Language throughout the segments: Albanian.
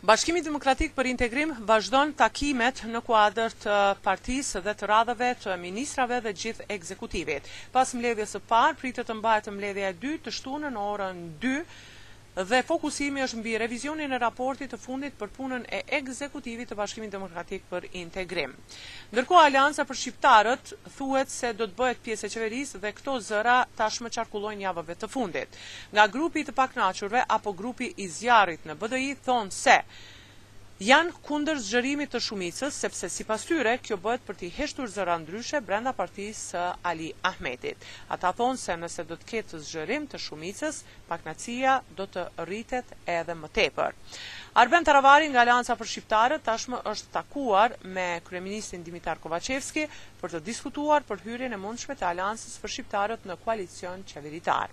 Bashkimi Demokratik për Integrim vazhdon takimet në kuadër të partisë dhe të radhëve të ministrave dhe gjithë ekzekutivit. Pas mbledhjes së parë, pritet të mbahet mbledhja e dytë të shtunën në orën 2 Dhe fokusimi është mbi revizionin e raportit të fundit për punën e ekzekutivit të Bashkimit Demokratik për Integrim. Ndërkohë Aleanca për Shqiptarët thuhet se do të bëhet pjesë e qeverisë dhe këto zëra tashmë qarkullojnë javëve të fundit. Nga grupi i të pakënaqurve apo grupi i zjarrit në BDI thonë se janë kundër zgjerimit të shumicës, sepse sipas tyre, kjo bëhet për t'i heshtur zëra ndryshe brenda partisë së Ali Ahmetit. Ata thonë se nëse do të ketë zgjerim të shumicës, pakënaqësia do të rritet edhe më tepër. Arben Taravari nga Aleanca për Shqiptarët tashmë është takuar me kryeministrin Dimitar Kovaçevski për të diskutuar për hyrjen e mundshme të Aleancës për Shqiptarët në koalicion qeveritar.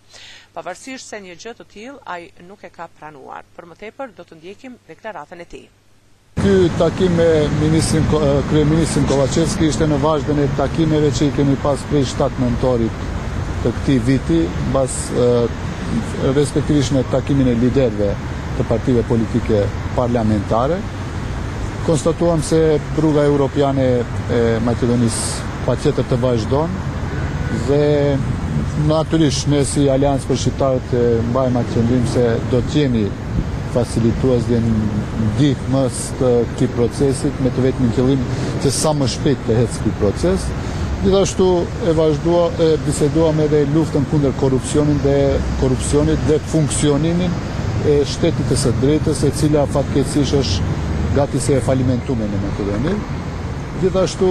Pavarësisht se një gjë të tillë ai nuk e ka pranuar. Për më tepër do të ndjekim deklaratën e tij. Ky takim me ministrin, kryeministrin Kovaçevski ishte në vazhdën e takimeve që i kemi pas prej shtatë nëntorit të këtij viti, mbas respektivisht në takimin e liderëve të partive politike parlamentare. Konstatuam se rruga europiane e Maqedonisë Patjetër të vazhdon dhe natyrisht ne si Aleancë për Shqiptarët e mbajmë atë qëndrim se do të jemi facilitues dhe ndihmës të këtij procesit me të vetmin qëllim që sa më shpejt të ecë ky proces. Gjithashtu e vazhdua e biseduam edhe luftën kundër korrupsionit dhe korrupsionit dhe funksionimin e shtetit të së drejtës e cila fatkeqësisht është gati se e falimentume në Maqedoni. Gjithashtu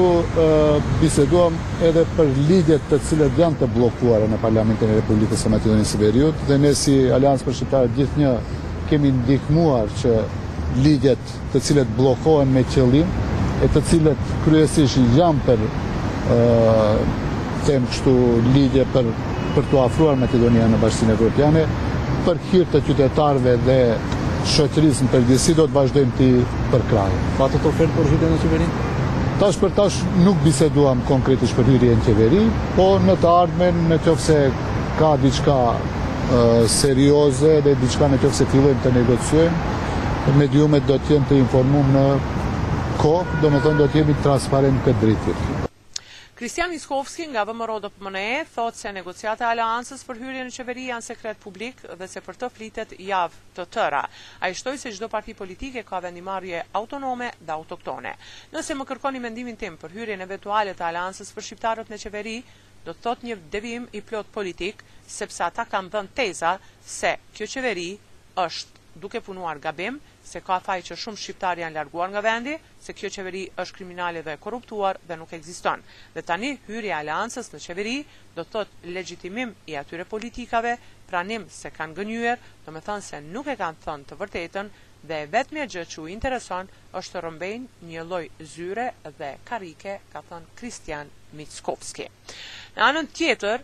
biseduam edhe për ligjet të cilët janë të bllokuara në Parlamentin e Republikës së Maqedonisë së Veriut dhe ne si Aleancë për Shqiptarët gjithnjë kemi ndihmuar që ligjet të cilët bllokohen me qëllim e të cilët kryesisht janë për them kështu ligje për për t'u afruar Maqedonia në Bashkësinë Evropiane. Për hir të qytetarëve dhe shoqërisë në përgjithësi do të vazhdojmë t'i përkrahim. Patët ofertë për hyrje në qeveri? Tash për tash nuk biseduam konkretisht për hyrje në qeveri, po në të ardhmen në qoftë se ka diçka serioze dhe diçka në qoftë se fillojmë të negociojmë, mediumet do të jenë të informum në kohë, domethënë do të jemi transparent këtë drejtim. Hristijan Mickoski nga VMRO-DPMNE thotë se negociatat e Aleancës për hyrje në qeveri janë sekret publik dhe se për të flitet javë të tëra. Ai shtoi se çdo parti politike ka vendimmarrje autonome dhe autoktone. Nëse më kërkoni mendimin tim për hyrjen eventuale të Aleancës për Shqiptarët në qeveri, do të thotë një devijim i plotë politik, sepse ata kanë dhënë teza se kjo qeveri është duke punuar gabim, se ka faj që shumë shqiptarë janë larguar nga vendi, se kjo qeveri është kriminale dhe e korruptuar dhe nuk ekziston. Dhe tani hyrja e Aleancës në qeveri do të thotë legjitimim i atyre politikave, pranim se kanë gënjyer, domethënë se nuk e kanë thënë të vërtetën dhe e vetmja gjë që u intereson është të rrëmbejnë një lloj zyre dhe karrike, ka thënë Hristijan Mickoski. Në anën tjetër,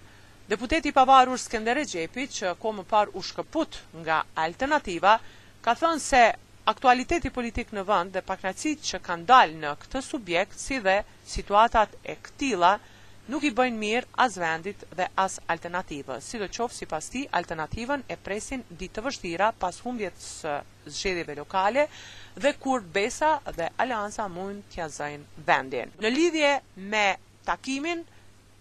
deputeti i pavarur Skënder Rexhepi, që kohë më parë u shkëput nga Alternativa, ka thënë se aktualiteti politik në vend dhe pakënaqësitë që kanë dalë në këtë subjekt si dhe situatat e këtilla nuk i bëjnë mirë as vendit dhe as Alternativës. Sidoqoftë sipas tij Alternativën e presin ditë të vështira pas humbjes së zgjedhjeve lokale dhe kur Besa dhe Aleanca mund t'ia zëjnë vendin. Në lidhje me takimin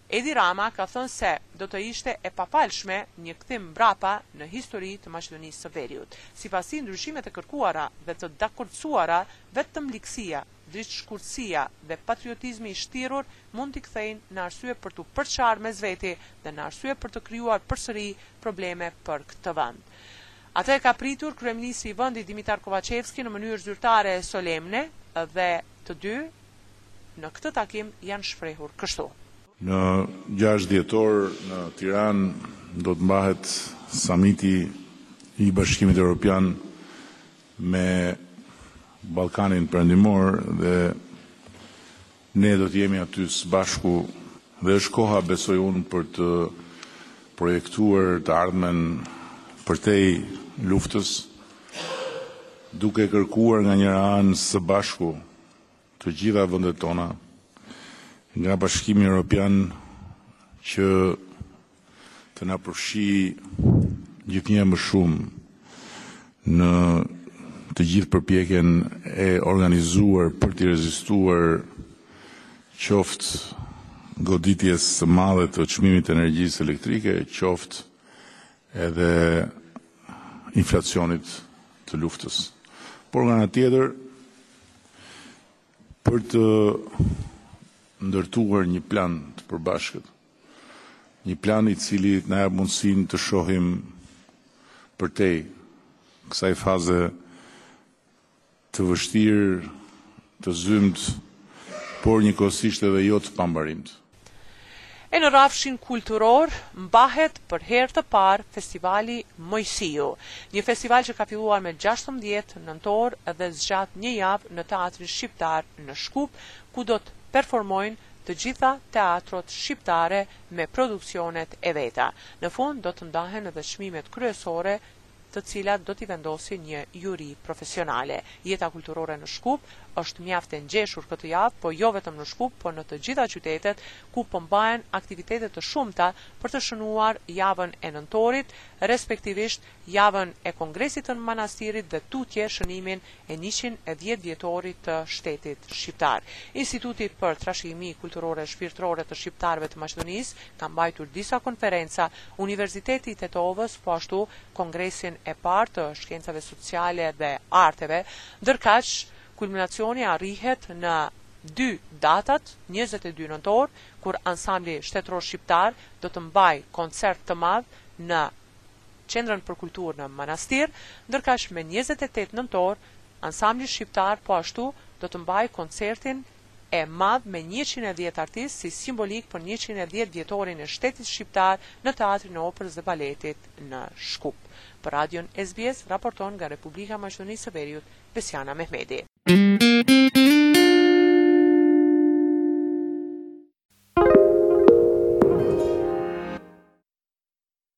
Edi Rama ka thënë se do të ishte e pafalshme një kthim mbrapa në histori të Maqedonisë së Veriut. Sipas tij, ndryshimet e kërkuara dhe të dakordësuara, vetëm ligësia, dritëshkurtësia dhe patriotizmi i shtirur mund t'i kthejnë në arsye për t'u përçarë mes veti dhe në arsye për të krijuar përsëri probleme për këtë vend. Atë e ka pritur kryeministri i vendit Dimitar Kovaçevski në mënyrë zyrtare e solemne dhe të dy në këtë takim janë shprehur kështu. Në gjashtë dhjetor në Tiranë do të mbahet Samiti i Bashkimit Europian me Ballkanin Perëndimor dhe ne do të jemi aty së bashku dhe është koha besoj unë për të projektuar të ardhmen përtej luftës duke kërkuar nga njëra anë së bashku të gjitha vendet tona nga Bashkimi Europian që të na përfshijë gjithnjë e më shumë në të gjithë përpjekjen e organizuar për t'i rezistuar qoftë goditjes së madhe të çmimit të energjisë elektrike, qoftë edhe inflacionit të luftës. Por nga ana tjetër, për të ndërtuar një plan të përbashkët, një plan i cili na jep mundësinë të shohim përtej kësaj faze të vështirë, të zymtë, por njëkohësisht edhe jo të pambarimtë. E në rrafshin kulturor mbahet për herë të parë Festivali Moisiu, një festival që ka filluar me gjashtëmbëdhjetë nëntor dhe zgjat një javë në Teatrin Shqiptar në Shkup, ku do të performojnë të gjitha teatrot shqiptare me produksionet e veta. Në fund do të ndahen edhe çmimet kryesore të cilat do t'i vendosë një juri profesionale. Jeta kulturore në Shkup është mjaft e ngjeshur këtë javë, po jo vetëm në Shkup, po në të gjitha qytetet, ku po mbahen aktivitete të shumta për të shënuar javën e nëntorit, respektivisht javën e Kongresit të Manastirit dhe tutje shënimin e njëqind e dhjetë vjetorit të shtetit shqiptar. Instituti për Trashëgimi Kulturore Shpirtërore të Shqiptarëve të Maqedonisë ka mbajtur disa konferenca, Universiteti i Tetovës po ashtu Kongresin e parë të Shkencave Sociale dhe Arteve, ndërkaq kulminacioni arrihet në dy datat, njëzet e dy nëntor, kur Ansambli Shtetëror Shqiptar do të mbajë koncert të madh në Qendrën për Kulturë në Manastir, ndërkaq me njëzet e tetë nëntor, Ansambli Shqiptar po ashtu do të mbajë koncertin e madh me njëqind e dhjetë artistë si simbolikë për njëqind e dhjetë vjetorin e shtetit shqiptar në Teatrin e Operës dhe Baletit në Shkup. Për Radion SBS raporton nga Republika e Maqedonisë së Veriut, Besiana Mehmeti.